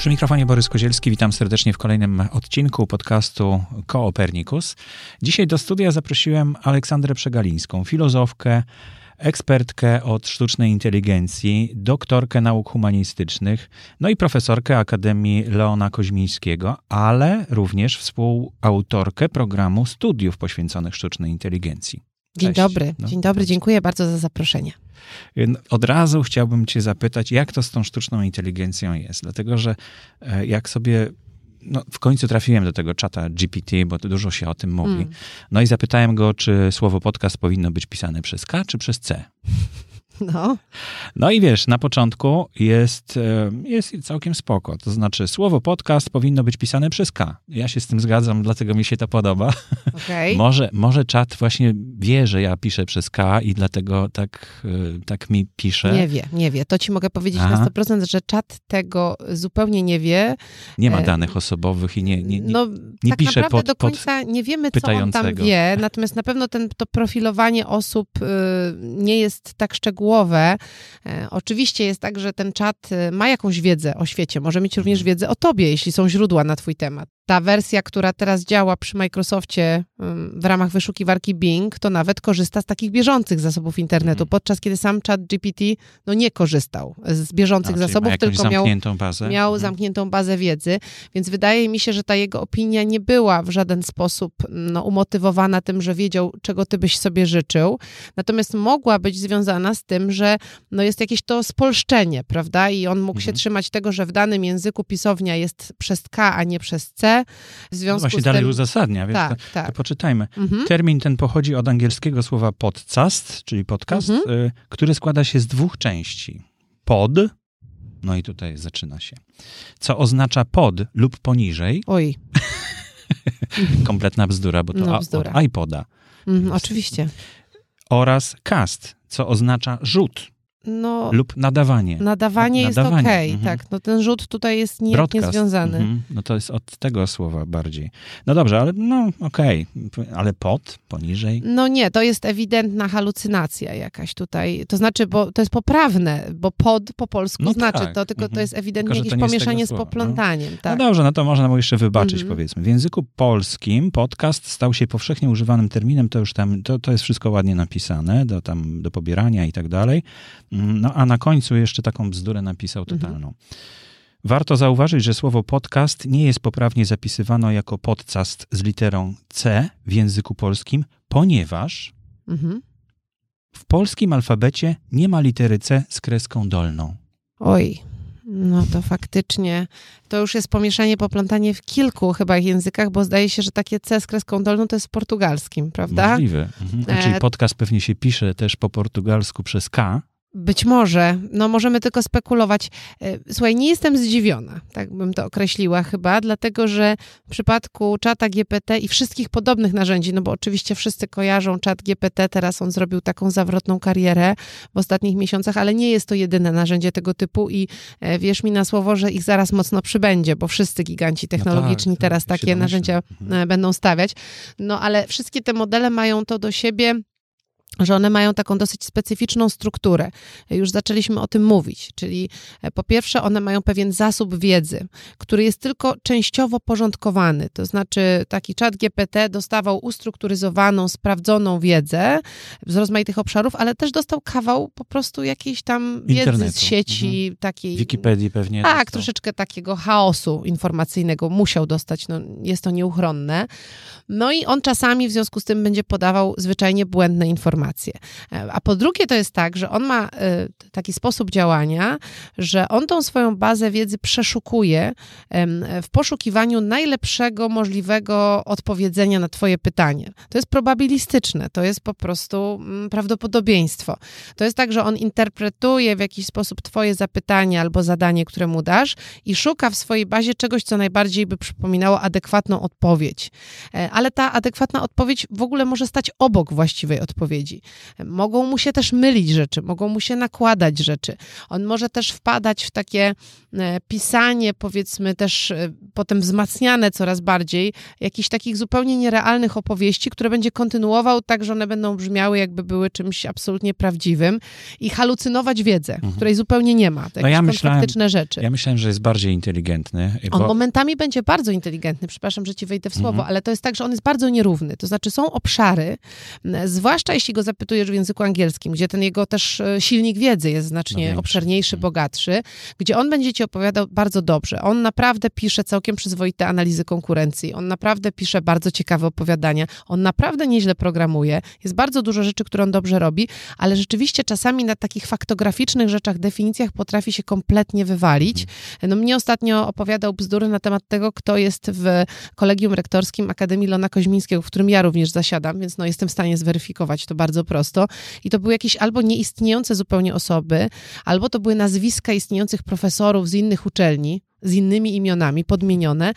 Przy mikrofonie Borys Kozielski, witam serdecznie w kolejnym odcinku podcastu Koopernikus. Dzisiaj do studia zaprosiłem Aleksandrę Przegalińską, filozofkę, ekspertkę od sztucznej inteligencji, doktorkę nauk humanistycznych, no i profesorkę Akademii Leona Koźmińskiego, ale również współautorkę programu studiów poświęconych sztucznej inteligencji. Dzień Cześć. dobry, no, dzień dobry, dziękuję bardzo za zaproszenie. Od razu chciałbym Cię zapytać, jak to z tą sztuczną inteligencją jest? Dlatego, że e, jak sobie no, w końcu trafiłem do tego czata GPT, bo dużo się o tym mówi. Mm. No i zapytałem go, czy słowo podcast powinno być pisane przez K czy przez C. No. No i wiesz, na początku jest, e, jest całkiem spoko. To znaczy, słowo podcast powinno być pisane przez K. Ja się z tym zgadzam, dlatego mi się to podoba. Okay. może, może czat właśnie wie, że ja piszę przez K i dlatego tak, e, tak mi pisze. Nie wie, nie wie. To ci mogę powiedzieć Aha. na 100%, że czat tego zupełnie nie wie. Nie ma e, danych osobowych i nie, nie, nie, no, nie tak pisze pod, do końca nie wiemy, co on tam wie. Natomiast na pewno ten, to profilowanie osób y, nie jest tak szczegółowe szczegółowe. E, oczywiście jest tak, że ten czat e, ma jakąś wiedzę o świecie, może mieć również wiedzę o tobie, jeśli są źródła na twój temat ta wersja, która teraz działa przy Microsoftie w ramach wyszukiwarki Bing, to nawet korzysta z takich bieżących zasobów internetu, mhm. podczas kiedy sam chat GPT no, nie korzystał z bieżących A, zasobów, tylko miał, bazę. miał mhm. zamkniętą bazę wiedzy, więc wydaje mi się, że ta jego opinia nie była w żaden sposób no, umotywowana tym, że wiedział, czego ty byś sobie życzył, natomiast mogła być związana z tym, że no, jest jakieś to spolszczenie, prawda, i on mógł mhm. się trzymać tego, że w danym języku pisownia jest przez K, a nie przez C, w związku no właśnie z dalej tym... uzasadnia, więc tak, to, tak. to poczytajmy. Mhm. Termin ten pochodzi od angielskiego słowa podcast, czyli podcast, mhm. y, który składa się z dwóch części. Pod, no i tutaj zaczyna się, co oznacza pod lub poniżej. Oj. Kompletna bzdura, bo to no, bzdura. od iPoda. Mhm, oczywiście. Oraz cast, co oznacza rzut no, lub nadawanie. Nadawanie, jest okej, okay, mhm. tak. No ten rzut tutaj jest nijak niezwiązany. Mhm. No to jest od tego słowa bardziej. No dobrze, ale no okej, okay. ale pod, poniżej? No nie, to jest ewidentna halucynacja jakaś tutaj. To znaczy, bo to jest poprawne, bo pod po polsku no znaczy tak. to, tylko mhm. to jest ewidentnie tylko, jakieś pomieszanie z poplątaniem. No. Tak. no dobrze, no to można mu jeszcze wybaczyć, mhm. powiedzmy. W języku polskim podcast stał się powszechnie używanym terminem, to już tam, to, to jest wszystko ładnie napisane, do, tam, do pobierania i tak dalej. No a na końcu jeszcze taką bzdurę napisał mhm. totalną. Mhm. Warto zauważyć, że słowo podcast nie jest poprawnie zapisywane jako podcast z literą C w języku polskim, ponieważ mhm. w polskim alfabecie nie ma litery C z kreską dolną. Oj, no to faktycznie to już jest pomieszanie, poplątanie w kilku chyba językach, bo zdaje się, że takie C z kreską dolną to jest w portugalskim, prawda? Możliwe. Mhm. Czyli e, podcast pewnie się pisze też po portugalsku przez K, być może, no możemy tylko spekulować. E, słuchaj, nie jestem zdziwiona, tak bym to określiła chyba, dlatego że w przypadku czata GPT i wszystkich podobnych narzędzi, no bo oczywiście wszyscy kojarzą czat GPT, teraz on zrobił taką zawrotną karierę w ostatnich miesiącach, ale nie jest to jedyne narzędzie tego typu i e, wierz mi na słowo, że ich zaraz mocno przybędzie, bo wszyscy giganci technologiczni no tak, teraz takie narzędzia mhm. Będą stawiać. No ale wszystkie te modele mają to do siebie, że one mają taką dosyć specyficzną strukturę. Już zaczęliśmy o tym mówić, czyli e, po pierwsze one mają pewien zasób wiedzy, który jest tylko częściowo porządkowany, to znaczy taki czat GPT dostawał ustrukturyzowaną, sprawdzoną wiedzę z rozmaitych obszarów, ale też dostał kawał po prostu jakiejś tam wiedzy Internetu. z sieci mhm. takiej. Wikipedii pewnie. Tak, dostał. troszeczkę takiego chaosu informacyjnego musiał dostać, no, jest to nieuchronne. No i on czasami w związku z tym będzie podawał zwyczajnie błędne informacje. E, a po drugie to jest tak, że on ma e, taki sposób działania, że on tą swoją bazę wiedzy przeszukuje w poszukiwaniu najlepszego możliwego odpowiedzenia na twoje pytanie. To jest probabilistyczne, to jest po prostu mm, prawdopodobieństwo. To jest tak, że on interpretuje w jakiś sposób twoje zapytanie albo zadanie, które mu dasz i szuka w swojej bazie czegoś, co najbardziej by przypominało adekwatną odpowiedź. E, ale ta adekwatna odpowiedź w ogóle może stać obok właściwej odpowiedzi. Mogą mu się też mylić rzeczy, mogą mu się nakładać rzeczy. On może też wpadać w takie e, pisanie, powiedzmy też e, potem wzmacniane coraz bardziej, jakichś takich zupełnie nierealnych opowieści, które będzie kontynuował tak, że one będą brzmiały jakby były czymś absolutnie prawdziwym i halucynować wiedzę, mhm. której zupełnie nie ma. To no ja myślałem, rzeczy. Ja myślałem, że jest bardziej inteligentny. Bo... On momentami będzie bardzo inteligentny, przepraszam, że ci wejdę w słowo, mhm. ale to jest tak, że on jest bardzo nierówny. To znaczy są obszary, zwłaszcza jeśli go zapytujesz w języku angielskim, gdzie ten jego też e, silnik wiedzy jest znacznie no obszerniejszy, mhm. bogatszy, gdzie on będzie ci opowiadał bardzo dobrze. On naprawdę pisze całkiem przyzwoite analizy konkurencji. On naprawdę pisze bardzo ciekawe opowiadania. On naprawdę nieźle programuje. Jest bardzo dużo rzeczy, które on dobrze robi, ale rzeczywiście czasami na takich faktograficznych rzeczach, definicjach potrafi się kompletnie wywalić. Mhm. No mnie ostatnio opowiadał bzdury na temat tego, kto jest w kolegium rektorskim Akademii Lona Koźmińskiego, w którym ja również zasiadam, więc no jestem w stanie zweryfikować to bardzo prosto. I to były jakieś albo nieistniejące zupełnie osoby, albo to były nazwiska istniejących profesorów z innych uczelni, z innymi imionami, podmienione,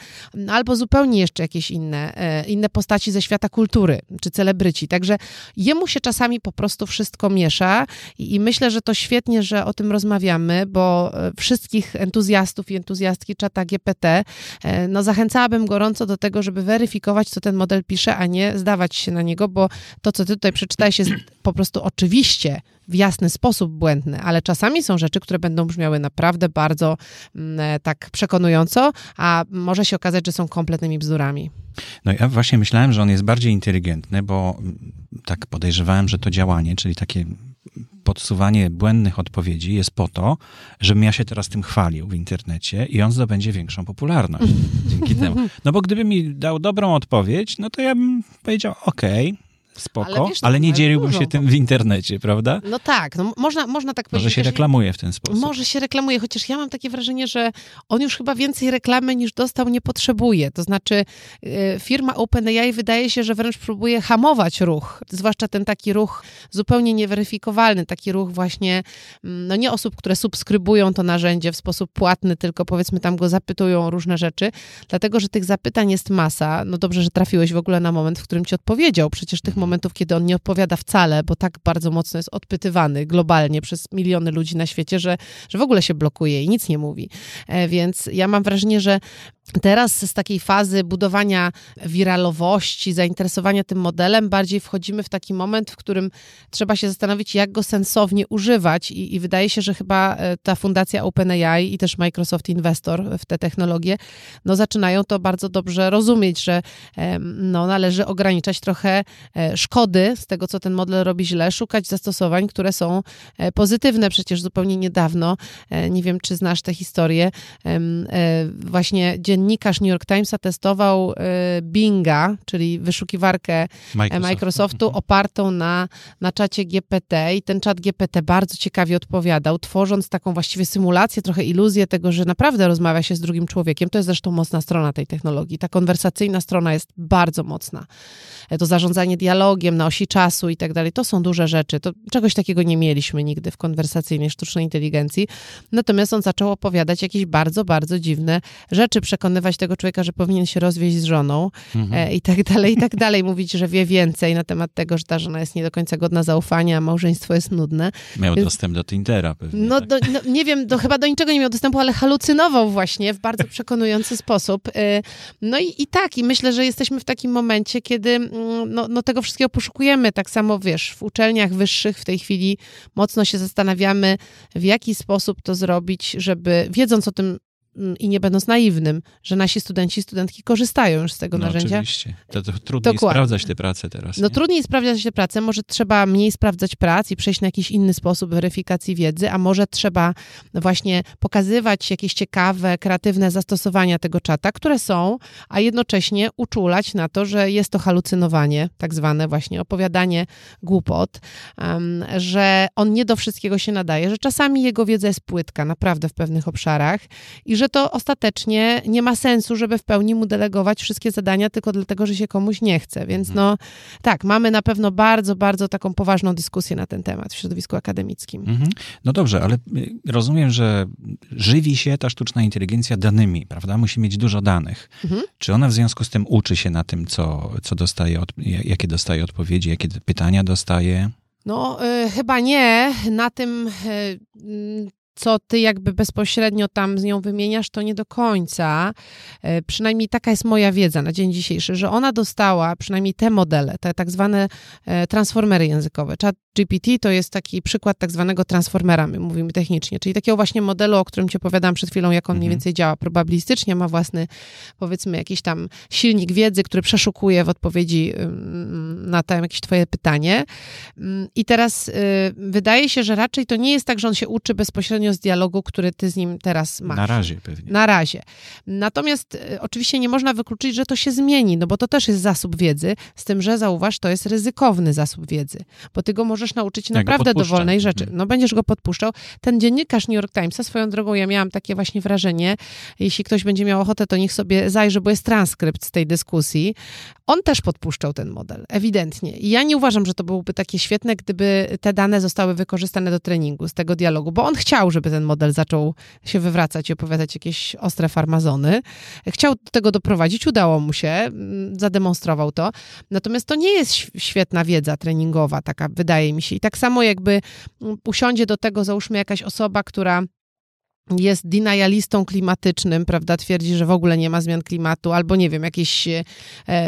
albo zupełnie jeszcze jakieś inne, e, inne postaci ze świata kultury, czy celebryci. Także jemu się czasami po prostu wszystko miesza i, i myślę, że to świetnie, że o tym rozmawiamy, bo e, wszystkich entuzjastów i entuzjastki czata GPT, e, no zachęcałabym gorąco do tego, żeby weryfikować, co ten model pisze, a nie zdawać się na niego, bo to, co ty tutaj przeczytałeś jest po prostu oczywiście w jasny sposób błędne, ale czasami są rzeczy, które będą brzmiały naprawdę bardzo mm, e, tak przekonująco, a może się okazać, że są kompletnymi bzdurami. No ja właśnie myślałem, że on jest bardziej inteligentny, bo mm, tak podejrzewałem, że to działanie, czyli takie podsuwanie błędnych odpowiedzi jest po to, żebym ja się teraz tym chwalił w internecie i on zdobędzie większą popularność dzięki temu. No bo gdyby mi dał dobrą odpowiedź, no to ja bym powiedział, okej, okay, spoko, ale, wiesz, ale nie dzieliłbym dużo. się tym w internecie, prawda? No tak, no można, można tak powiedzieć. Może się reklamuje w ten sposób. Może się reklamuje, chociaż ja mam takie wrażenie, że on już chyba więcej reklamy niż dostał nie potrzebuje. To znaczy yy, firma OpenAI wydaje się, że wręcz próbuje hamować ruch, zwłaszcza ten taki ruch zupełnie nieweryfikowalny, taki ruch właśnie, mm, no nie osób, które subskrybują to narzędzie w sposób płatny, tylko powiedzmy tam go zapytują o różne rzeczy, dlatego, że tych zapytań jest masa. No dobrze, że trafiłeś w ogóle na moment, w którym ci odpowiedział. Przecież tych momentów, kiedy on nie odpowiada wcale, bo tak bardzo mocno jest odpytywany globalnie przez miliony ludzi na świecie, że, że w ogóle się blokuje i nic nie mówi. E, więc ja mam wrażenie, że Teraz z takiej fazy budowania wiralowości, zainteresowania tym modelem, bardziej wchodzimy w taki moment, w którym trzeba się zastanowić, jak go sensownie używać. I, i wydaje się, że chyba e, ta fundacja OpenAI i też Microsoft Investor w te technologie, no zaczynają to bardzo dobrze rozumieć, że no, należy ograniczać trochę e, szkody z tego, co ten model robi źle, szukać zastosowań, które są e, pozytywne. Przecież zupełnie niedawno, nie wiem, czy znasz tę historię, właśnie dziennikarz New York Timesa testował y, Binga, czyli wyszukiwarkę e, Microsoft. Microsoftu mhm. opartą na, na czacie GPT i ten czat GPT bardzo ciekawie odpowiadał, tworząc taką właściwie symulację, trochę iluzję tego, że naprawdę rozmawia się z drugim człowiekiem. To jest zresztą mocna strona tej technologii. Ta konwersacyjna strona jest bardzo mocna. E, to zarządzanie dialogiem na osi czasu i tak dalej, to są duże rzeczy. To czegoś takiego nie mieliśmy nigdy w konwersacyjnej sztucznej inteligencji. Natomiast on zaczął opowiadać jakieś bardzo, bardzo dziwne rzeczy, przekonywać tego człowieka, że powinien się rozwieść z żoną mhm. e, i tak dalej, i tak dalej. Mówić, że wie więcej na temat tego, że ta żona jest nie do końca godna zaufania, a małżeństwo jest nudne. Miał Więc, dostęp do Tindera pewnie. No, tak. do, no nie wiem, do, chyba do niczego nie miał dostępu, ale halucynował właśnie w bardzo przekonujący sposób. E, no i, i tak, i myślę, że jesteśmy w takim momencie, kiedy mm, no, no tego wszystkiego poszukujemy. Tak samo, wiesz, w uczelniach wyższych w tej chwili mocno się zastanawiamy, w jaki sposób to zrobić, żeby wiedząc o tym, i nie będąc naiwnym, że nasi studenci i studentki korzystają już z tego no, narzędzia. Oczywiście. To, to trudniej Dokładnie. sprawdzać te prace teraz. No nie? trudniej sprawdzać te prace, może trzeba mniej sprawdzać prac i przejść na jakiś inny sposób weryfikacji wiedzy, a może trzeba właśnie pokazywać jakieś ciekawe, kreatywne zastosowania tego czata, które są, a jednocześnie uczulać na to, że jest to halucynowanie, tak zwane właśnie opowiadanie głupot, um, że on nie do wszystkiego się nadaje, że czasami jego wiedza jest płytka, naprawdę w pewnych obszarach i że że to ostatecznie nie ma sensu, żeby w pełni mu delegować wszystkie zadania tylko dlatego, że się komuś nie chce. Więc mhm. no tak, mamy na pewno bardzo, bardzo taką poważną dyskusję na ten temat w środowisku akademickim. Mhm. No dobrze, ale y, rozumiem, że żywi się ta sztuczna inteligencja danymi, prawda? Musi mieć dużo danych. Mhm. Czy ona w związku z tym uczy się na tym, co, co dostaje, jakie dostaje odpowiedzi, jakie pytania dostaje? No, y, chyba nie. Na tym y, co ty jakby bezpośrednio tam z nią wymieniasz, to nie do końca. E, przynajmniej taka jest moja wiedza na dzień dzisiejszy, że ona dostała przynajmniej te modele, te tak zwane e, transformery językowe. Chat GPT to jest taki przykład tak zwanego transformera, my mówimy technicznie, czyli takiego właśnie modelu, o którym ci opowiadałam przed chwilą, jak on mniej mhm. więcej działa probabilistycznie, ma własny, powiedzmy, jakiś tam silnik wiedzy, który przeszukuje w odpowiedzi na tam jakieś twoje pytanie. I teraz y, wydaje się, że raczej to nie jest tak, że on się uczy bezpośrednio z dialogu, który ty z nim teraz masz. Na razie pewnie. Na razie. Natomiast y, oczywiście nie można wykluczyć, że to się zmieni, no bo to też jest zasób wiedzy, z tym, że zauważ, to jest ryzykowny zasób wiedzy, bo ty go możesz nauczyć się naprawdę dowolnej rzeczy. Mhm. No będziesz go podpuszczał. Ten dziennikarz New York Timesa, swoją drogą, ja miałam takie właśnie wrażenie, jeśli ktoś będzie miał ochotę, to niech sobie zajrzy, bo jest transkrypt z tej dyskusji. On też podpuszczał ten model, ewidentnie. I ja nie uważam, że to byłoby takie świetne, gdyby te dane zostały wykorzystane do treningu, z tego dialogu, bo on chciał, żeby ten model zaczął się wywracać i opowiadać jakieś ostre farmazony. Chciał do tego doprowadzić, udało mu się, mm, zademonstrował to. Natomiast to nie jest świetna wiedza treningowa, taka wydaje mi się. I tak samo jakby usiądzie do tego, załóżmy, jakaś osoba, która jest denialistą klimatycznym, prawda, twierdzi, że w ogóle nie ma zmian klimatu, albo nie wiem, jakieś, e,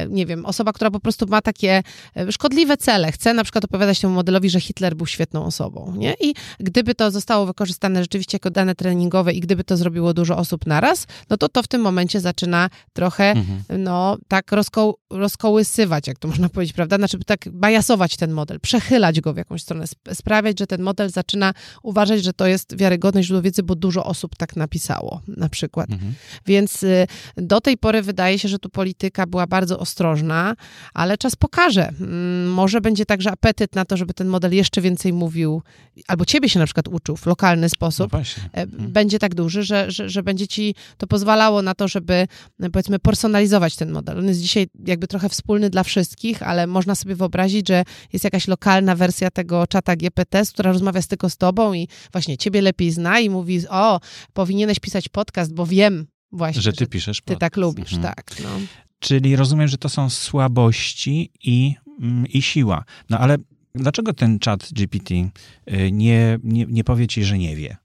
nie wiem, osoba, która po prostu ma takie e, szkodliwe cele, chce na przykład opowiadać temu modelowi, że Hitler był świetną osobą, nie? I gdyby to zostało wykorzystane rzeczywiście jako dane treningowe i gdyby to zrobiło dużo osób naraz, no to to w tym momencie zaczyna trochę, mhm. no, tak rozko rozkołysywać, jak to można powiedzieć, prawda, znaczy tak bajasować ten model, przechylać go w jakąś stronę, sprawiać, że ten model zaczyna uważać, że to jest wiarygodne źródło wiedzy, bo dużo osób tak napisało na przykład. Mhm. Więc y, do tej pory wydaje się, że tu polityka była bardzo ostrożna, ale czas pokaże. Mm, może będzie także apetyt na to, żeby ten model jeszcze więcej mówił, albo ciebie się na przykład uczył w lokalny sposób. No e, mhm. Będzie tak duży, że, że, że będzie ci to pozwalało na to, żeby powiedzmy personalizować ten model. On jest dzisiaj jakby trochę wspólny dla wszystkich, ale można sobie wyobrazić, że jest jakaś lokalna wersja tego czata GPT, która rozmawia z tylko z tobą i właśnie ciebie lepiej zna i mówi, o, powinieneś pisać podcast, bo wiem właśnie, że ty że piszesz Ty tak lubisz, mhm. tak. No. Czyli rozumiem, że to są słabości i, mm, i siła. No ale dlaczego ten chat GPT y, nie, nie, nie powie ci, że nie wie?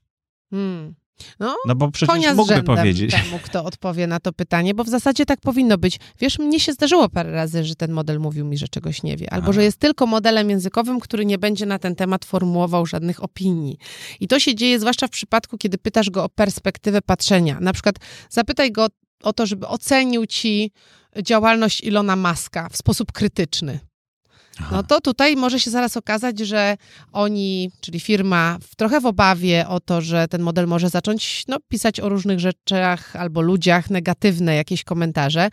Hmm. No, no bo przecież konia mógłby powiedzieć. temu, kto odpowie na to pytanie, bo w zasadzie tak powinno być. Wiesz, mnie się zdarzyło parę razy, że ten model mówił mi, że czegoś nie wie, albo A. że jest tylko modelem językowym, który nie będzie na ten temat formułował żadnych opinii. I to się dzieje zwłaszcza w przypadku, kiedy pytasz go o perspektywę patrzenia. Na przykład zapytaj go o to, żeby ocenił ci działalność Ilona Maska w sposób krytyczny. No to tutaj może się zaraz okazać, że oni, czyli firma, trochę w obawie o to, że ten model może zacząć no, pisać o różnych rzeczach albo ludziach negatywne jakieś komentarze,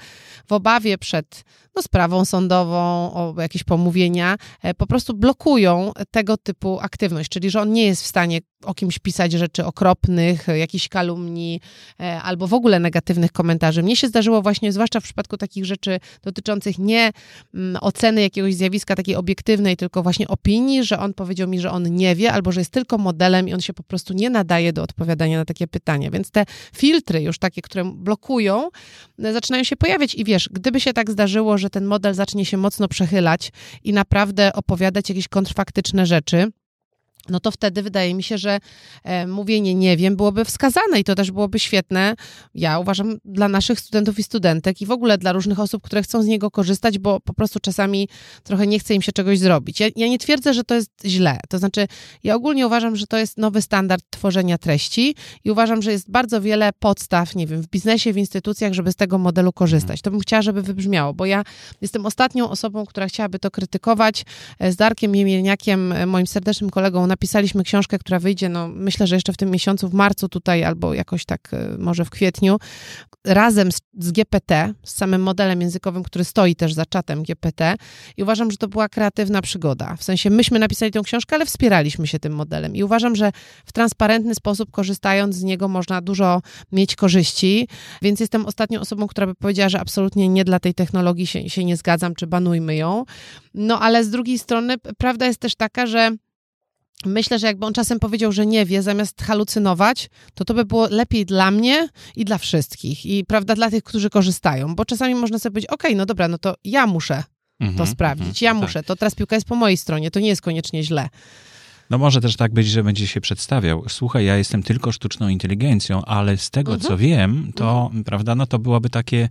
w obawie przed no, sprawą sądową, o jakieś pomówienia, e, po prostu blokują tego typu aktywność, czyli że on nie jest w stanie o kimś pisać rzeczy okropnych, jakichś kalumni e, albo w ogóle negatywnych komentarzy. Mnie się zdarzyło właśnie, zwłaszcza w przypadku takich rzeczy dotyczących nie mm, oceny jakiegoś zjawiska takiej obiektywnej, tylko właśnie opinii, że on powiedział mi, że on nie wie, albo że jest tylko modelem i on się po prostu nie nadaje do odpowiadania na takie pytania. Więc te filtry już takie, które blokują, e, zaczynają się pojawiać i wiesz, gdyby się tak zdarzyło, że ten model zacznie się mocno przechylać i naprawdę opowiadać jakieś kontrfaktyczne rzeczy, no to wtedy wydaje mi się, że e, mówienie nie wiem byłoby wskazane i to też byłoby świetne, ja uważam, dla naszych studentów i studentek i w ogóle dla różnych osób, które chcą z niego korzystać, bo po prostu czasami trochę nie chce im się czegoś zrobić. Ja, ja nie twierdzę, że to jest źle. To znaczy, ja ogólnie uważam, że to jest nowy standard tworzenia treści i uważam, że jest bardzo wiele podstaw, nie wiem, w biznesie, w instytucjach, żeby z tego modelu korzystać. To bym chciała, żeby wybrzmiało, bo ja jestem ostatnią osobą, która chciałaby to krytykować. E, z Darkiem Jemielniakiem, e, moim serdecznym kolegą, na napisaliśmy książkę, która wyjdzie, no myślę, że jeszcze w tym miesiącu, w marcu tutaj, albo jakoś tak e, może w kwietniu, razem z, z, GPT, z samym modelem językowym, który stoi też za czatem GPT i uważam, że to była kreatywna przygoda. W sensie myśmy napisali tę książkę, ale wspieraliśmy się tym modelem i uważam, że w transparentny sposób korzystając z niego można dużo mieć korzyści, więc jestem ostatnią osobą, która by powiedziała, że absolutnie nie dla tej technologii się, się nie zgadzam, czy banujmy ją. No ale z drugiej strony prawda jest też taka, że Myślę, że jakby on czasem powiedział, że nie wie, zamiast halucynować, to to by było lepiej dla mnie i dla wszystkich. I prawda, dla tych, którzy korzystają. Bo czasami można sobie powiedzieć, okej, okay, no dobra, no to ja muszę to sprawdzić. Ja tak. muszę, to teraz piłka jest po mojej stronie, to nie jest koniecznie źle. No może też tak być, że będzie się przedstawiał. Słuchaj, ja jestem tylko sztuczną inteligencją, ale z tego, Mhm. co wiem, to, prawda, no to byłoby takie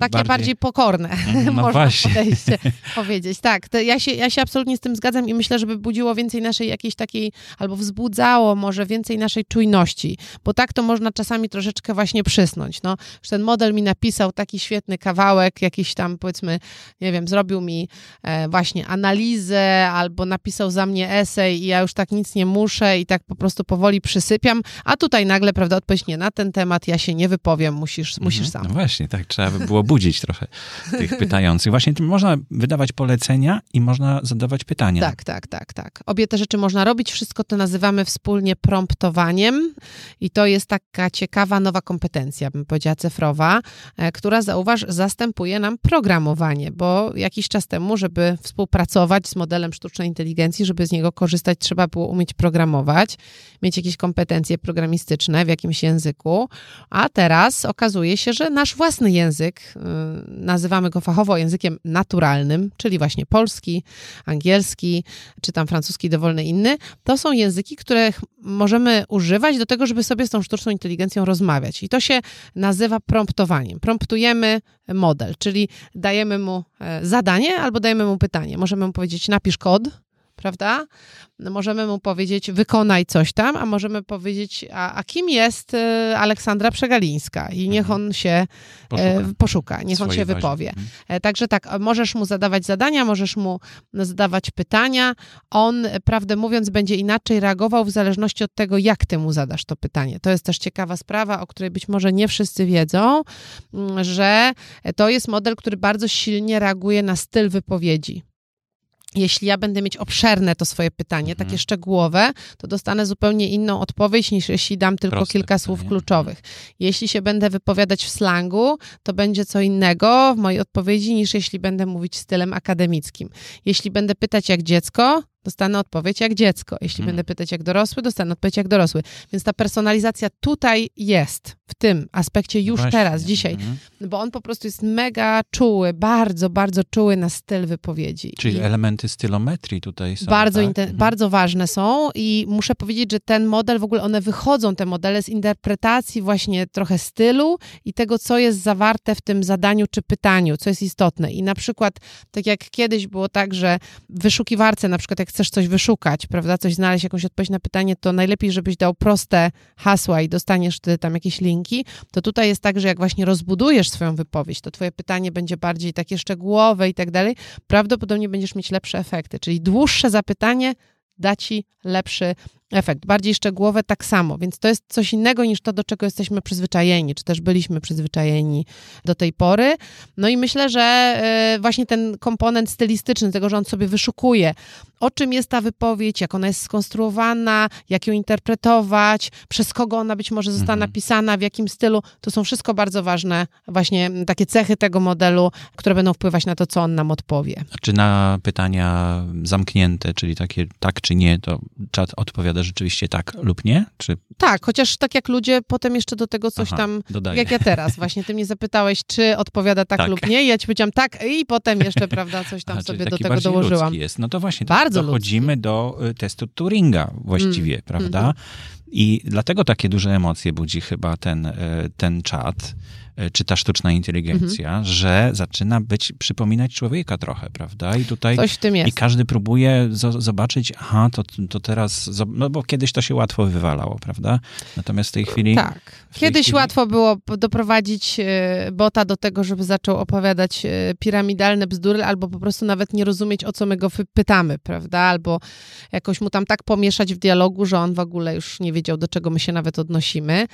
Takie bardziej, pokorne, Mhm, no można właśnie. podejście powiedzieć. Tak, ja, się, ja się absolutnie z tym zgadzam i myślę, żeby budziło więcej naszej jakiejś takiej, albo wzbudzało może więcej naszej czujności, bo tak to można czasami troszeczkę właśnie przysnąć. No, że ten model mi napisał taki świetny kawałek, jakiś tam powiedzmy, nie wiem, zrobił mi e, właśnie analizę albo napisał za mnie esej i ja już tak nic nie muszę i tak po prostu powoli przysypiam, a tutaj nagle, prawda, odpowiedź nie na ten temat, ja się nie wypowiem, musisz, musisz Mhm. sam. No właśnie, tak, trzeba by było budzić trochę tych pytających. Właśnie można wydawać polecenia i można zadawać pytania. Tak, tak, tak, tak. Obie te rzeczy można robić. Wszystko to nazywamy wspólnie promptowaniem i to jest taka ciekawa nowa kompetencja, bym powiedziała cyfrowa, e, która zauważ, zastępuje nam programowanie, bo jakiś czas temu, żeby współpracować z modelem sztucznej inteligencji, żeby z niego korzystać, trzeba było umieć programować, mieć jakieś kompetencje programistyczne w jakimś języku, a teraz okazuje się, że nasz własny język, y, nazywamy go fachowo językiem naturalnym, czyli właśnie polski, angielski, czy tam francuski, dowolny inny, to są języki, których możemy używać do tego, żeby sobie z tą sztuczną inteligencją rozmawiać. I to się nazywa promptowaniem. Promptujemy model, czyli dajemy mu e, zadanie albo dajemy mu pytanie. Możemy mu powiedzieć napisz kod, prawda? Możemy mu powiedzieć wykonaj coś tam, a możemy powiedzieć, a, a kim jest e, Aleksandra Przegalińska i niech on się Poszuka. e, poszuka, niech on się wypowie. Mhm. E, Także tak, możesz mu zadawać zadania, możesz mu zadawać pytania. On, prawdę mówiąc, będzie inaczej reagował w zależności od tego, jak ty mu zadasz to pytanie. To jest też ciekawa sprawa, o której być może nie wszyscy wiedzą, mm, że to jest model, który bardzo silnie reaguje na styl wypowiedzi. Jeśli ja będę mieć obszerne to swoje pytanie, Mhm. takie szczegółowe, to dostanę zupełnie inną odpowiedź niż jeśli dam tylko Proste kilka pytanie. słów kluczowych. Jeśli się będę wypowiadać w slangu, to będzie co innego w mojej odpowiedzi niż jeśli będę mówić stylem akademickim. Jeśli będę pytać jak dziecko, dostanę odpowiedź jak dziecko. Jeśli Mhm. będę pytać jak dorosły, dostanę odpowiedź jak dorosły. Więc ta personalizacja tutaj jest, w tym aspekcie już Właśnie. teraz, dzisiaj, Mhm. bo on po prostu jest mega czuły, bardzo, bardzo czuły na styl wypowiedzi. Czyli I- elementy stylometrii tutaj są. bardzo, tak? Mhm. bardzo ważne są i muszę powiedzieć, że ten model, w ogóle one wychodzą, te modele z interpretacji właśnie trochę stylu i tego, co jest zawarte w tym zadaniu czy pytaniu, co jest istotne. I na przykład, tak jak kiedyś było tak, że wyszukiwarce, na przykład jak chcesz coś wyszukać, prawda, coś znaleźć, jakąś odpowiedź na pytanie, to najlepiej, żebyś dał proste hasła i dostaniesz wtedy tam jakieś linki, to tutaj jest tak, że jak właśnie rozbudujesz swoją wypowiedź, to twoje pytanie będzie bardziej takie szczegółowe i tak dalej, prawdopodobnie będziesz mieć lepsze efekty. Czyli dłuższe zapytanie da ci lepszy efekt. Bardziej szczegółowe tak samo, więc to jest coś innego niż to, do czego jesteśmy przyzwyczajeni, czy też byliśmy przyzwyczajeni do tej pory. No i myślę, że e, właśnie ten komponent stylistyczny, tego, że on sobie wyszukuje, o czym jest ta wypowiedź, jak ona jest skonstruowana, jak ją interpretować, przez kogo ona być może została Mhm. napisana, w jakim stylu, to są wszystko bardzo ważne właśnie takie cechy tego modelu, które będą wpływać na to, co on nam odpowie. Czy na pytania zamknięte, czyli takie tak czy nie, to czat odpowiada rzeczywiście tak lub nie? Czy Tak, chociaż tak jak ludzie potem jeszcze do tego coś Aha, tam, dodaje? jak ja teraz, właśnie ty mnie zapytałeś, czy odpowiada tak, Tak. lub nie, ja ci powiedziałam tak i potem jeszcze, prawda, coś tam Aha, sobie do tego dołożyłam. ludzki jest. No to właśnie, Bardzo dochodzimy do y, testu Turinga właściwie, Mm, prawda? mhm. I dlatego takie duże emocje budzi chyba ten, y, ten czat, czy ta sztuczna inteligencja, Mhm. że zaczyna być, przypominać człowieka trochę, prawda? I tutaj Coś w tym i jest. każdy próbuje zo- zobaczyć, aha, to, to teraz, no bo kiedyś to się łatwo wywalało, prawda? Natomiast w tej chwili... Tak. tej Kiedyś chwili- łatwo było doprowadzić e, bota do tego, żeby zaczął opowiadać e, piramidalne bzdury, albo po prostu nawet nie rozumieć, o co my go pytamy, prawda? Albo jakoś mu tam tak pomieszać w dialogu, że on w ogóle już nie wiedział, do czego my się nawet odnosimy.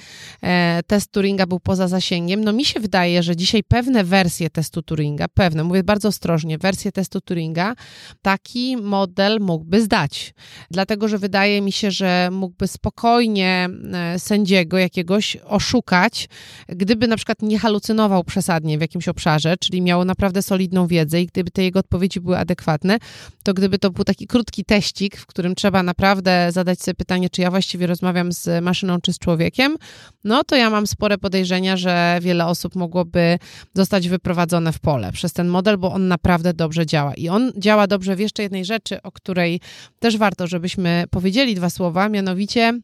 E, Test Turinga był poza zasięgiem. No mi się wydaje, że dzisiaj pewne wersje testu Turinga, pewne, mówię bardzo ostrożnie, wersje testu Turinga, taki model mógłby zdać. Dlatego, że wydaje mi się, że mógłby spokojnie e, sędziego jakiegoś oszukać, gdyby na przykład nie halucynował przesadnie w jakimś obszarze, czyli miał naprawdę solidną wiedzę i gdyby te jego odpowiedzi były adekwatne, to gdyby to był taki krótki teścik, w którym trzeba naprawdę zadać sobie pytanie, czy ja właściwie rozmawiam z maszyną, czy z człowiekiem, no to ja mam spore podejrzenia, że wiele wiele osób mogłoby zostać wyprowadzone w pole przez ten model, bo on naprawdę dobrze działa. I on działa dobrze w jeszcze jednej rzeczy, o której też warto, żebyśmy powiedzieli dwa słowa, mianowicie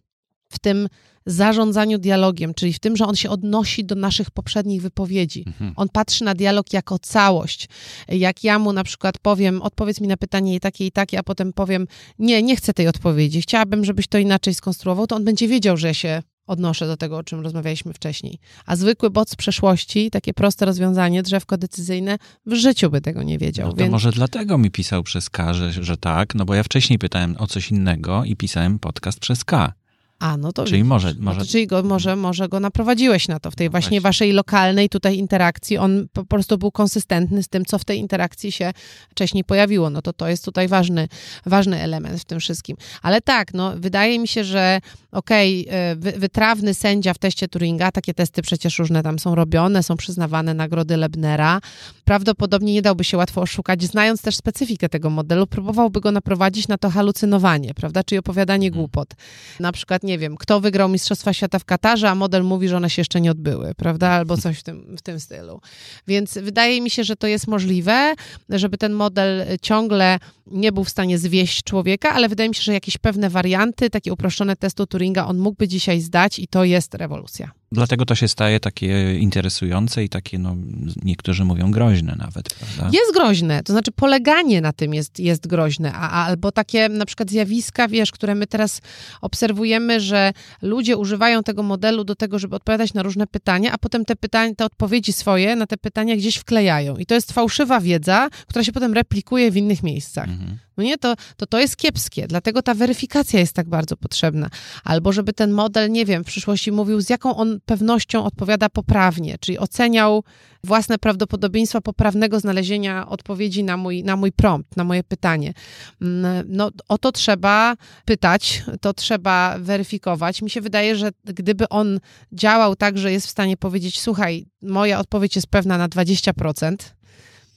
w tym zarządzaniu dialogiem, czyli w tym, że on się odnosi do naszych poprzednich wypowiedzi. Mhm. On patrzy na dialog jako całość. Jak ja mu na przykład powiem, odpowiedz mi na pytanie takie i takie, a potem powiem, nie, nie chcę tej odpowiedzi, chciałabym, żebyś to inaczej skonstruował, to on będzie wiedział, że ja się odnoszę do tego, o czym rozmawialiśmy wcześniej. A zwykły bot z przeszłości, takie proste rozwiązanie, drzewko decyzyjne, w życiu by tego nie wiedział. No to więc... może dlatego mi pisał przez K, że, że tak, no bo ja wcześniej pytałem o coś innego i pisałem podcast przez K. A, no to Czyli może... może... No to, czyli go, może, może go naprowadziłeś na to, w tej no właśnie, właśnie waszej lokalnej tutaj interakcji. On po prostu był konsystentny z tym, co w tej interakcji się wcześniej pojawiło. No to to jest tutaj ważny, ważny element w tym wszystkim. Ale tak, no wydaje mi się, że okej, okay, wytrawny sędzia w teście Turinga, takie testy przecież różne tam są robione, są przyznawane nagrody Lebnera, prawdopodobnie nie dałby się łatwo oszukać, znając też specyfikę tego modelu, próbowałby go naprowadzić na to halucynowanie, prawda, czyli opowiadanie mhm. głupot. Na przykład nie wiem, kto wygrał Mistrzostwa Świata w Katarze, a model mówi, że one się jeszcze nie odbyły, prawda? Albo coś w tym, w tym stylu. Więc wydaje mi się, że to jest możliwe, żeby ten model ciągle nie był w stanie zwieść człowieka, ale wydaje mi się, że jakieś pewne warianty, takie uproszczone testu Turinga on mógłby dzisiaj zdać i to jest rewolucja. Dlatego to się staje takie interesujące i takie, no, niektórzy mówią groźne nawet, prawda? Jest groźne, to znaczy poleganie na tym jest, jest groźne, a, albo takie na przykład zjawiska, wiesz, które my teraz obserwujemy, że ludzie używają tego modelu do tego, żeby odpowiadać na różne pytania, a potem te pytania, te odpowiedzi swoje na te pytania gdzieś wklejają. I to jest fałszywa wiedza, która się potem replikuje w innych miejscach. Mhm. No nie, to, to to jest kiepskie, dlatego ta weryfikacja jest tak bardzo potrzebna. Albo żeby ten model, nie wiem, w przyszłości mówił, z jaką on pewnością odpowiada poprawnie, czyli oceniał własne prawdopodobieństwa poprawnego znalezienia odpowiedzi na mój, na mój prompt, na moje pytanie. Mm, no, o to trzeba pytać, to trzeba weryfikować. Mi się wydaje, że gdyby on działał tak, że jest w stanie powiedzieć, słuchaj, moja odpowiedź jest pewna na 20%,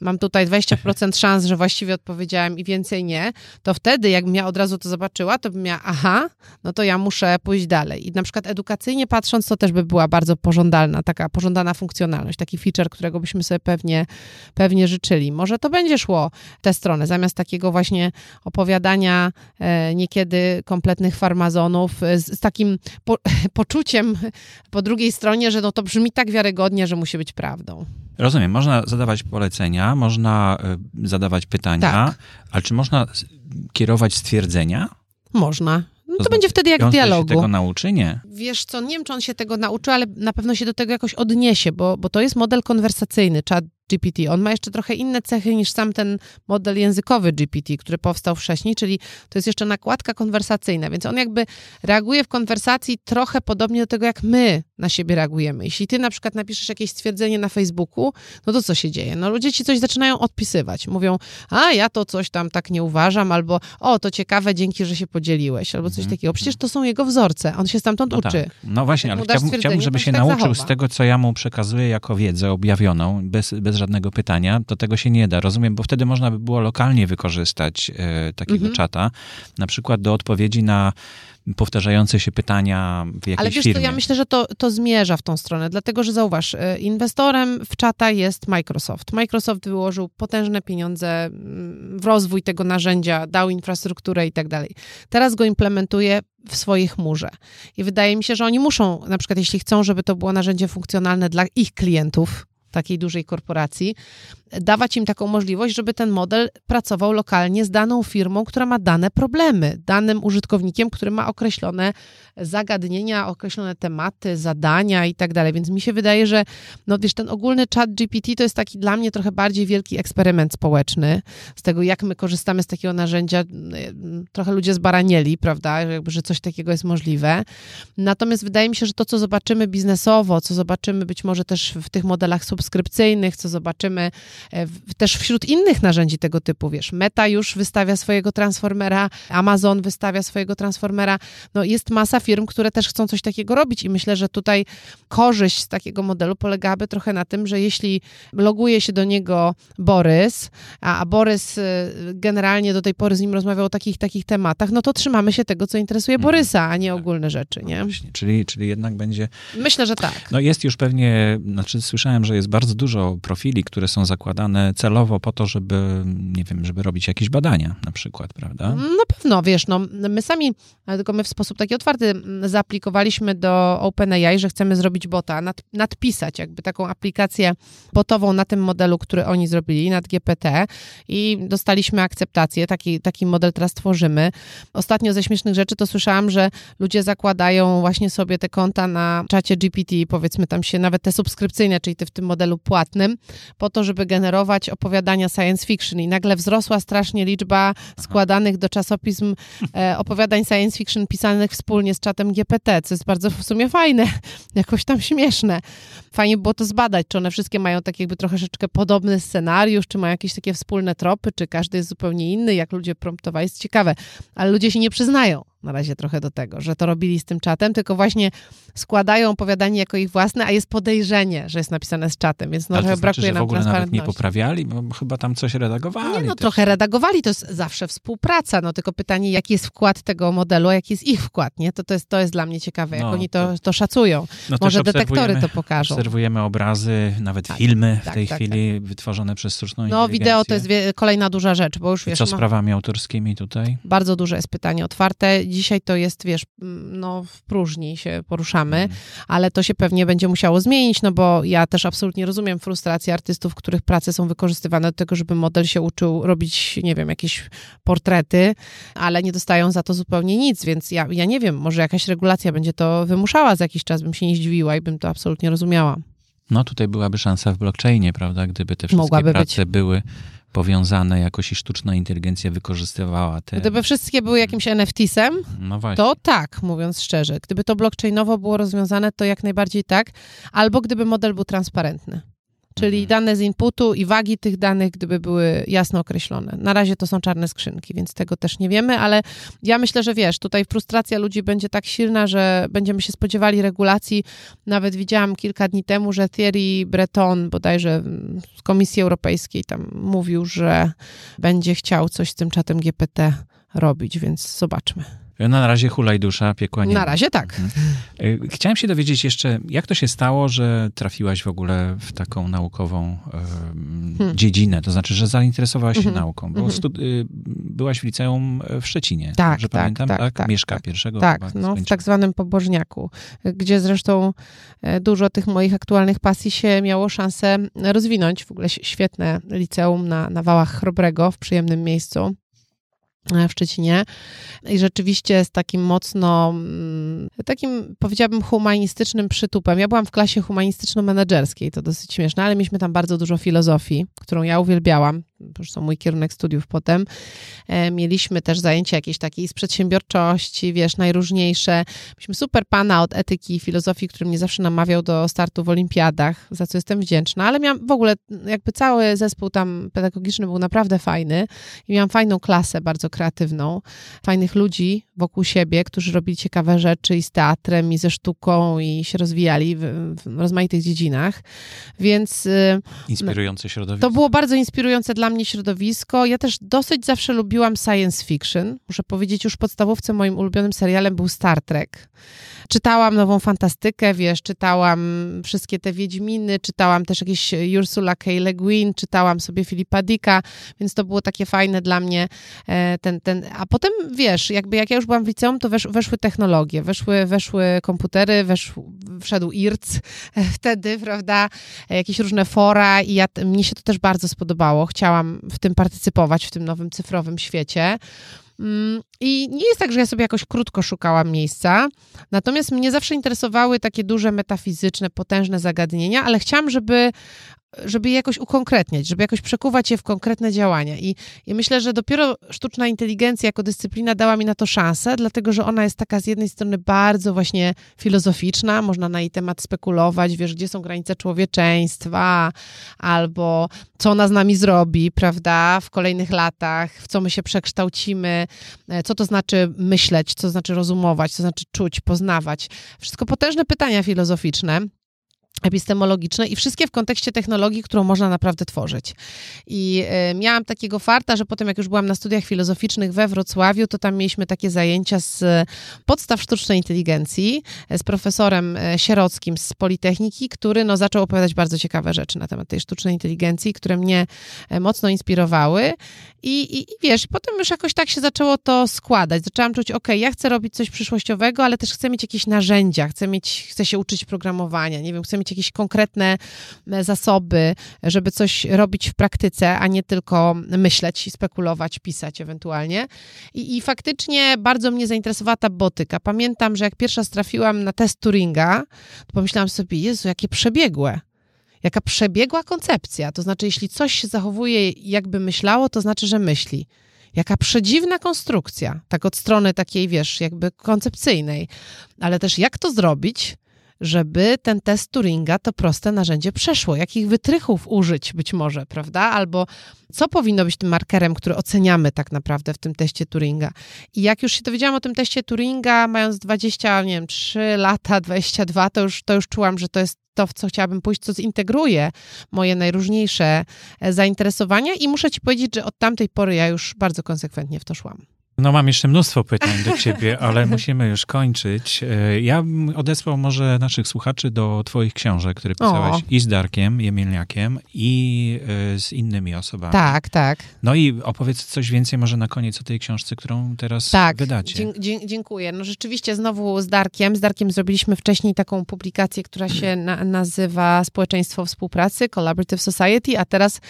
mam tutaj 20% szans, że właściwie odpowiedziałem i więcej nie, to wtedy, jakbym ja od razu to zobaczyła, to bym miała, aha, no to ja muszę pójść dalej. I na przykład edukacyjnie patrząc, to też by była bardzo pożądalna, taka pożądana funkcjonalność, taki feature, którego byśmy sobie pewnie, pewnie życzyli. Może to będzie szło tę stronę, zamiast takiego właśnie opowiadania e, niekiedy kompletnych farmazonów e, z, z takim po, poczuciem po drugiej stronie, że no to brzmi tak wiarygodnie, że musi być prawdą. Rozumiem, można zadawać polecenia, można y, zadawać pytania, tak. ale czy można kierować stwierdzenia? Można. No to, to będzie wtedy jak w dialogu. się tego nauczy? Nie. Wiesz co, nie wiem, czy on się tego nauczy, ale na pewno się do tego jakoś odniesie, bo, bo to jest model konwersacyjny, chat GPT. On ma jeszcze trochę inne cechy niż sam ten model językowy GPT, który powstał wcześniej, czyli to jest jeszcze nakładka konwersacyjna, więc on jakby reaguje w konwersacji trochę podobnie do tego, jak my na siebie reagujemy. Jeśli ty na przykład napiszesz jakieś stwierdzenie na Facebooku, no to co się dzieje? No ludzie ci coś zaczynają odpisywać. Mówią, a ja to coś tam tak nie uważam, albo o, to ciekawe, dzięki, że się podzieliłeś, albo coś mm -hmm. takiego. Przecież to są jego wzorce, on się stamtąd no uczy. Tak. No właśnie, ale chciałbym, chciałbym, żeby się tak nauczył zachowa. z tego, co ja mu przekazuję jako wiedzę objawioną, bez, bez żadnego pytania, to tego się nie da. Rozumiem, bo wtedy można by było lokalnie wykorzystać e, takiego -hmm. czata, na przykład do odpowiedzi na powtarzające się pytania w jakiejś Ale wiesz firmie. Co, ja myślę, że to, to zmierza w tą stronę, dlatego że zauważ, e, inwestorem w czata jest Microsoft. Microsoft wyłożył potężne pieniądze mm, w rozwój tego narzędzia, dał infrastrukturę i tak dalej. Teraz go implementuje w swojej chmurze. I wydaje mi się, że oni muszą, na przykład jeśli chcą, żeby to było narzędzie funkcjonalne dla ich klientów, takiej dużej korporacji, dawać im taką możliwość, żeby ten model pracował lokalnie z daną firmą, która ma dane problemy, danym użytkownikiem, który ma określone zagadnienia, określone tematy, zadania i tak dalej. Więc mi się wydaje, że no wiesz, ten ogólny chat GPT to jest taki dla mnie trochę bardziej wielki eksperyment społeczny z tego, jak my korzystamy z takiego narzędzia. Trochę ludzie zbaranieli, prawda, jakby, że coś takiego jest możliwe. Natomiast wydaje mi się, że to, co zobaczymy biznesowo, co zobaczymy być może też w tych modelach subskrypcyjnych, co zobaczymy też wśród innych narzędzi tego typu, wiesz, Meta już wystawia swojego transformera, Amazon wystawia swojego transformera, no jest masa firm, które też chcą coś takiego robić i myślę, że tutaj korzyść z takiego modelu polegałaby trochę na tym, że jeśli loguje się do niego Borys, a, a Borys y, generalnie do tej pory z nim rozmawiał o takich takich tematach, no to trzymamy się tego, co interesuje mhm. Borysa, a nie tak. ogólne rzeczy, nie? No właśnie, czyli, czyli jednak będzie... Myślę, że tak. No jest już pewnie, znaczy słyszałem, że jest bardzo dużo profili, które są zakładane celowo po to, żeby, nie wiem, żeby robić jakieś badania na przykład, prawda? Na pewno, wiesz, no my sami, tylko my w sposób taki otwarty zaaplikowaliśmy do OpenAI, że chcemy zrobić bota, nad, nadpisać jakby taką aplikację botową na tym modelu, który oni zrobili, nad GPT i dostaliśmy akceptację, taki, taki model teraz tworzymy. Ostatnio ze śmiesznych rzeczy to słyszałam, że ludzie zakładają właśnie sobie te konta na czacie GPT, powiedzmy tam się nawet te subskrypcyjne, czyli te w tym modelu płatnym, po to, żeby generować opowiadania science fiction i nagle wzrosła strasznie liczba składanych do czasopism e, opowiadań science fiction pisanych wspólnie z czatem GPT, co jest bardzo w sumie fajne, jakoś tam śmieszne. Fajnie było to zbadać, czy one wszystkie mają tak jakby troszeczkę podobny scenariusz, czy mają jakieś takie wspólne tropy, czy każdy jest zupełnie inny, jak ludzie promptowali, jest ciekawe. Ale ludzie się nie przyznają na razie trochę do tego, że to robili z tym czatem, tylko właśnie składają opowiadanie jako ich własne, a jest podejrzenie, że jest napisane z czatem, więc no, Ale to znaczy, brakuje w ogóle nawet nie poprawiali, bo chyba tam coś redagowali. Nie, no też. trochę redagowali, to jest zawsze współpraca, no tylko pytanie, jaki jest wkład tego modelu, a jaki jest ich wkład, nie? To, to, jest, to jest dla mnie ciekawe, jak no, oni to, to szacują. No Może detektory to pokażą. Obserwujemy obrazy, nawet tak, filmy w tak, tej tak, chwili tak. wytworzone przez sztuczną No wideo to jest kolejna duża rzecz, bo już wiesz... co z prawami autorskimi tutaj? Bardzo duże jest pytanie otwarte. Dzisiaj to jest, wiesz, no w próżni się poruszamy, mm. ale to się pewnie będzie musiało zmienić, no bo ja też absolutnie rozumiem frustrację artystów, których prace są wykorzystywane do tego, żeby model się uczył robić, nie wiem, jakieś portrety, ale nie dostają za to zupełnie nic, więc ja, ja nie wiem, może jakaś regulacja będzie to wymuszała za jakiś czas, bym się nie zdziwiła i bym to absolutnie rozumiała. No tutaj byłaby szansa w blockchainie, prawda, gdyby te wszystkie Mogłaby prace być. były powiązane jakoś i sztuczna inteligencja wykorzystywała te... Gdyby wszystkie były jakimś NFT-sem, no to tak, mówiąc szczerze. Gdyby to blockchainowo było rozwiązane, to jak najbardziej tak. Albo gdyby model był transparentny. Czyli mhm. dane z inputu i wagi tych danych, gdyby były jasno określone. Na razie to są czarne skrzynki, więc tego też nie wiemy, ale ja myślę, że wiesz, tutaj frustracja ludzi będzie tak silna, że będziemy się spodziewali regulacji. Nawet widziałam kilka dni temu, że Thierry Breton, bodajże z Komisji Europejskiej, tam mówił, że będzie chciał coś z tym czatem GPT robić, więc zobaczmy. No, na razie hulaj dusza, piekła nie. Na razie tak. Mhm. Y, chciałem się dowiedzieć jeszcze, jak to się stało, że trafiłaś w ogóle w taką naukową hmm. dziedzinę, to znaczy, że zainteresowałaś się mhm. nauką, bo mhm. y, byłaś w liceum w Szczecinie, tak, że tak, pamiętam, tak, tak? tak Mieszka tak, pierwszego. Tak, no, w tak zwanym Pobożniaku, gdzie zresztą e, dużo tych moich aktualnych pasji się miało szansę rozwinąć. W ogóle świetne liceum na, na Wałach Chrobrego, w przyjemnym miejscu. E, w Szczecinie i rzeczywiście z takim mocno, mm, takim powiedziałabym humanistycznym przytupem. Ja byłam w klasie humanistyczno-menedżerskiej, to dosyć śmieszne, ale mieliśmy tam bardzo dużo filozofii, którą ja uwielbiałam zresztą mój kierunek studiów potem, e, mieliśmy też zajęcia jakieś takiej z przedsiębiorczości, wiesz, najróżniejsze. Mieliśmy super pana od etyki i filozofii, który mnie zawsze namawiał do startu w olimpiadach, za co jestem wdzięczna, ale miałam w ogóle jakby cały zespół tam pedagogiczny był naprawdę fajny i miałam fajną klasę, bardzo kreatywną, fajnych ludzi wokół siebie, którzy robili ciekawe rzeczy i z teatrem, i ze sztuką, i się rozwijali w, w rozmaitych dziedzinach, więc... Y, inspirujące środowisko. To było bardzo inspirujące dla mnie środowisko. Ja też dosyć zawsze lubiłam science fiction. Muszę powiedzieć, już w podstawówce moim ulubionym serialem był Star Trek. Czytałam nową fantastykę, wiesz, czytałam wszystkie te Wiedźminy, czytałam też jakieś Ursula K. Le Guin, czytałam sobie Filipa Dicka, więc to było takie fajne dla mnie. E, ten, ten, a potem, wiesz, jakby jak ja już byłam w liceum, to wesz, weszły technologie, weszły, weszły komputery, wesz, wszedł IRC e, wtedy, prawda, e, jakieś różne fora i ja, mnie się to też bardzo spodobało. Chciałam w tym partycypować, w tym nowym cyfrowym świecie. Mm, I nie jest tak, że ja sobie jakoś krótko szukałam miejsca, natomiast mnie zawsze interesowały takie duże metafizyczne, potężne zagadnienia, ale chciałam, żeby żeby je jakoś ukonkretniać, żeby jakoś przekuwać je w konkretne działania. I, I myślę, że dopiero sztuczna inteligencja jako dyscyplina dała mi na to szansę, dlatego że ona jest taka z jednej strony bardzo właśnie filozoficzna, można na jej temat spekulować, wiesz, gdzie są granice człowieczeństwa, albo co ona z nami zrobi, prawda, w kolejnych latach, w co my się przekształcimy, e, co to znaczy myśleć, co to znaczy rozumować, co to znaczy czuć, poznawać. Wszystko potężne pytania filozoficzne epistemologiczne i wszystkie w kontekście technologii, którą można naprawdę tworzyć. I y, miałam takiego farta, że potem jak już byłam na studiach filozoficznych we Wrocławiu, to tam mieliśmy takie zajęcia z podstaw sztucznej inteligencji e, z profesorem e, Sierockim z Politechniki, który no, zaczął opowiadać bardzo ciekawe rzeczy na temat tej sztucznej inteligencji, które mnie mocno inspirowały. I, i, i wiesz, potem już jakoś tak się zaczęło to składać. Zaczęłam czuć, ok, ja chcę robić coś przyszłościowego, ale też chcę mieć jakieś narzędzia, chcę mieć, chcę się uczyć programowania, nie wiem, chcę mieć jakieś konkretne e, zasoby, żeby coś robić w praktyce, a nie tylko myśleć, spekulować, pisać ewentualnie. I, i faktycznie bardzo mnie zainteresowała ta botyka. Pamiętam, że jak pierwsza trafiłam na test Turinga, to pomyślałam sobie, Jezu, jakie przebiegłe jaka przebiegła koncepcja. To znaczy, jeśli coś się zachowuje jakby myślało, to znaczy, że myśli. Jaka przedziwna konstrukcja, tak od strony takiej, wiesz, jakby koncepcyjnej. Ale też jak to zrobić, żeby ten test Turinga, to proste narzędzie przeszło? Jakich wytrychów użyć być może, prawda? Albo co powinno być tym markerem, który oceniamy tak naprawdę w tym teście Turinga? I jak już się dowiedziałam o tym teście Turinga, mając 20, nie wiem, 3 lata, 22, to już, to już czułam, że to jest to, w co chciałabym pójść, co zintegruje moje najróżniejsze e, zainteresowania i muszę ci powiedzieć, że od tamtej pory ja już bardzo konsekwentnie w to szłam. No mam jeszcze mnóstwo pytań do ciebie, ale musimy już kończyć. E, ja bym odesłał może naszych słuchaczy do twoich książek, które pisałeś o. i z Darkiem Jemielniakiem i e, z innymi osobami. Tak, tak. No i opowiedz coś więcej może na koniec o tej książce, którą teraz tak, wydacie. Tak, dziękuję. No rzeczywiście znowu z Darkiem. Z Darkiem zrobiliśmy wcześniej taką publikację, która się na nazywa Społeczeństwo Współpracy, Collaborative Society, a teraz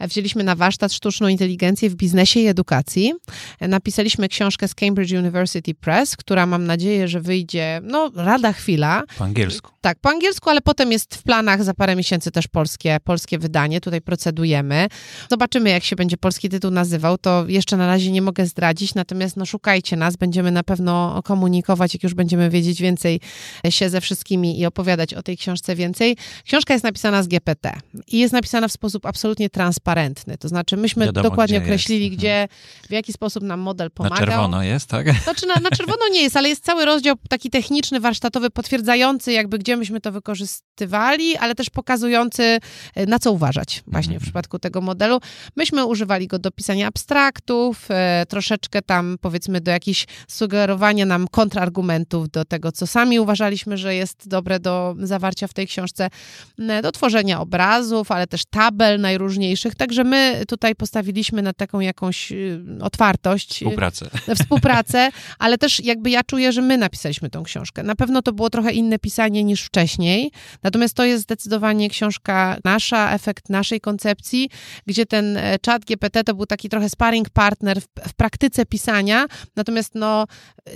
wzięliśmy na warsztat sztuczną inteligencję w biznesie i edukacji. Napisaliśmy Napisaliśmy książkę z Cambridge University Press, która mam nadzieję, że wyjdzie, no, rada chwila. Po angielsku. Tak, po angielsku, ale potem jest w planach za parę miesięcy też polskie, polskie wydanie. Tutaj procedujemy. Zobaczymy, jak się będzie polski tytuł nazywał. To jeszcze na razie nie mogę zdradzić, natomiast no, szukajcie nas. Będziemy na pewno komunikować, jak już będziemy wiedzieć więcej się ze wszystkimi i opowiadać o tej książce więcej. Książka jest napisana z GPT i jest napisana w sposób absolutnie transparentny. To znaczy, myśmy Wiadomo, dokładnie gdzie określili, jest. Mhm. gdzie, w jaki sposób nam model pomagał. Na czerwono jest, tak? Znaczy na, na czerwono nie jest, ale jest cały rozdział taki techniczny, warsztatowy, potwierdzający jakby gdzie myśmy to wykorzystywali, ale też pokazujący e, na co uważać właśnie mhm. w przypadku tego modelu. Myśmy używali go do pisania abstraktów, e, troszeczkę tam powiedzmy do jakichś sugerowania nam kontrargumentów do tego, co sami uważaliśmy, że jest dobre do zawarcia w tej książce, e, do tworzenia obrazów, ale też tabel najróżniejszych. Także my tutaj postawiliśmy na taką jakąś otwartość. Współpracę współpracę. Współpracę, ale też jakby ja czuję, że my napisaliśmy tą książkę. Na pewno to było trochę inne pisanie niż wcześniej, natomiast to jest zdecydowanie książka nasza, efekt naszej koncepcji, gdzie ten e, chat GPT to był taki trochę sparring partner w, w praktyce pisania, natomiast no,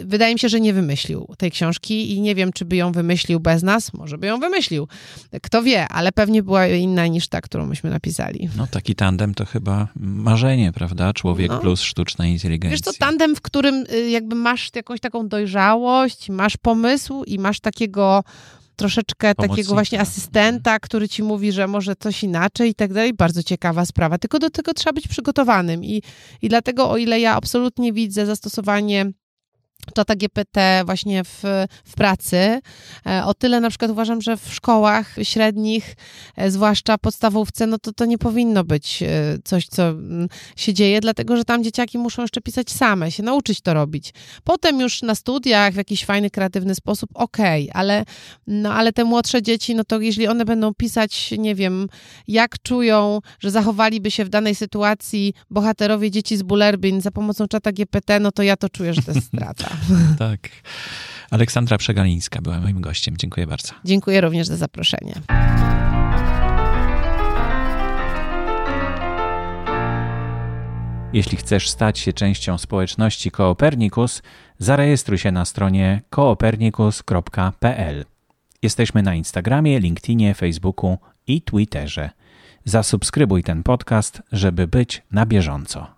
wydaje mi się, że nie wymyślił tej książki i nie wiem, czy by ją wymyślił bez nas, może by ją wymyślił. Kto wie, ale pewnie była inna niż ta, którą myśmy napisali. No taki tandem to chyba marzenie, prawda? Człowiek no. plus sztuczna inteligencja. Wiesz co, tandem, w którym y, jakby masz jakąś taką dojrzałość, masz pomysł i masz takiego troszeczkę Pomocnika. takiego właśnie asystenta, który ci mówi, że może coś inaczej i tak dalej. Bardzo ciekawa sprawa. Tylko do tego trzeba być przygotowanym i, i dlatego o ile ja absolutnie widzę zastosowanie czata GPT właśnie w, w pracy. E, o tyle na przykład uważam, że w szkołach średnich, e, zwłaszcza podstawówce, no to to nie powinno być e, coś, co mm, się dzieje, dlatego że tam dzieciaki muszą jeszcze pisać same, się nauczyć to robić. Potem już na studiach w jakiś fajny, kreatywny sposób, okej, okay, ale, no, ale te młodsze dzieci, no to jeśli one będą pisać, nie wiem, jak czują, że zachowaliby się w danej sytuacji bohaterowie dzieci z Bullerbyn za pomocą czata GPT, no to ja to czuję, że to jest strata. tak. Aleksandra Przegalińska była moim gościem. Dziękuję bardzo. Dziękuję również za zaproszenie. Jeśli chcesz stać się częścią społeczności Koopernikus, zarejestruj się na stronie koopernikus.pl. Jesteśmy na Instagramie, LinkedInie, Facebooku i Twitterze. Zasubskrybuj ten podcast, żeby być na bieżąco.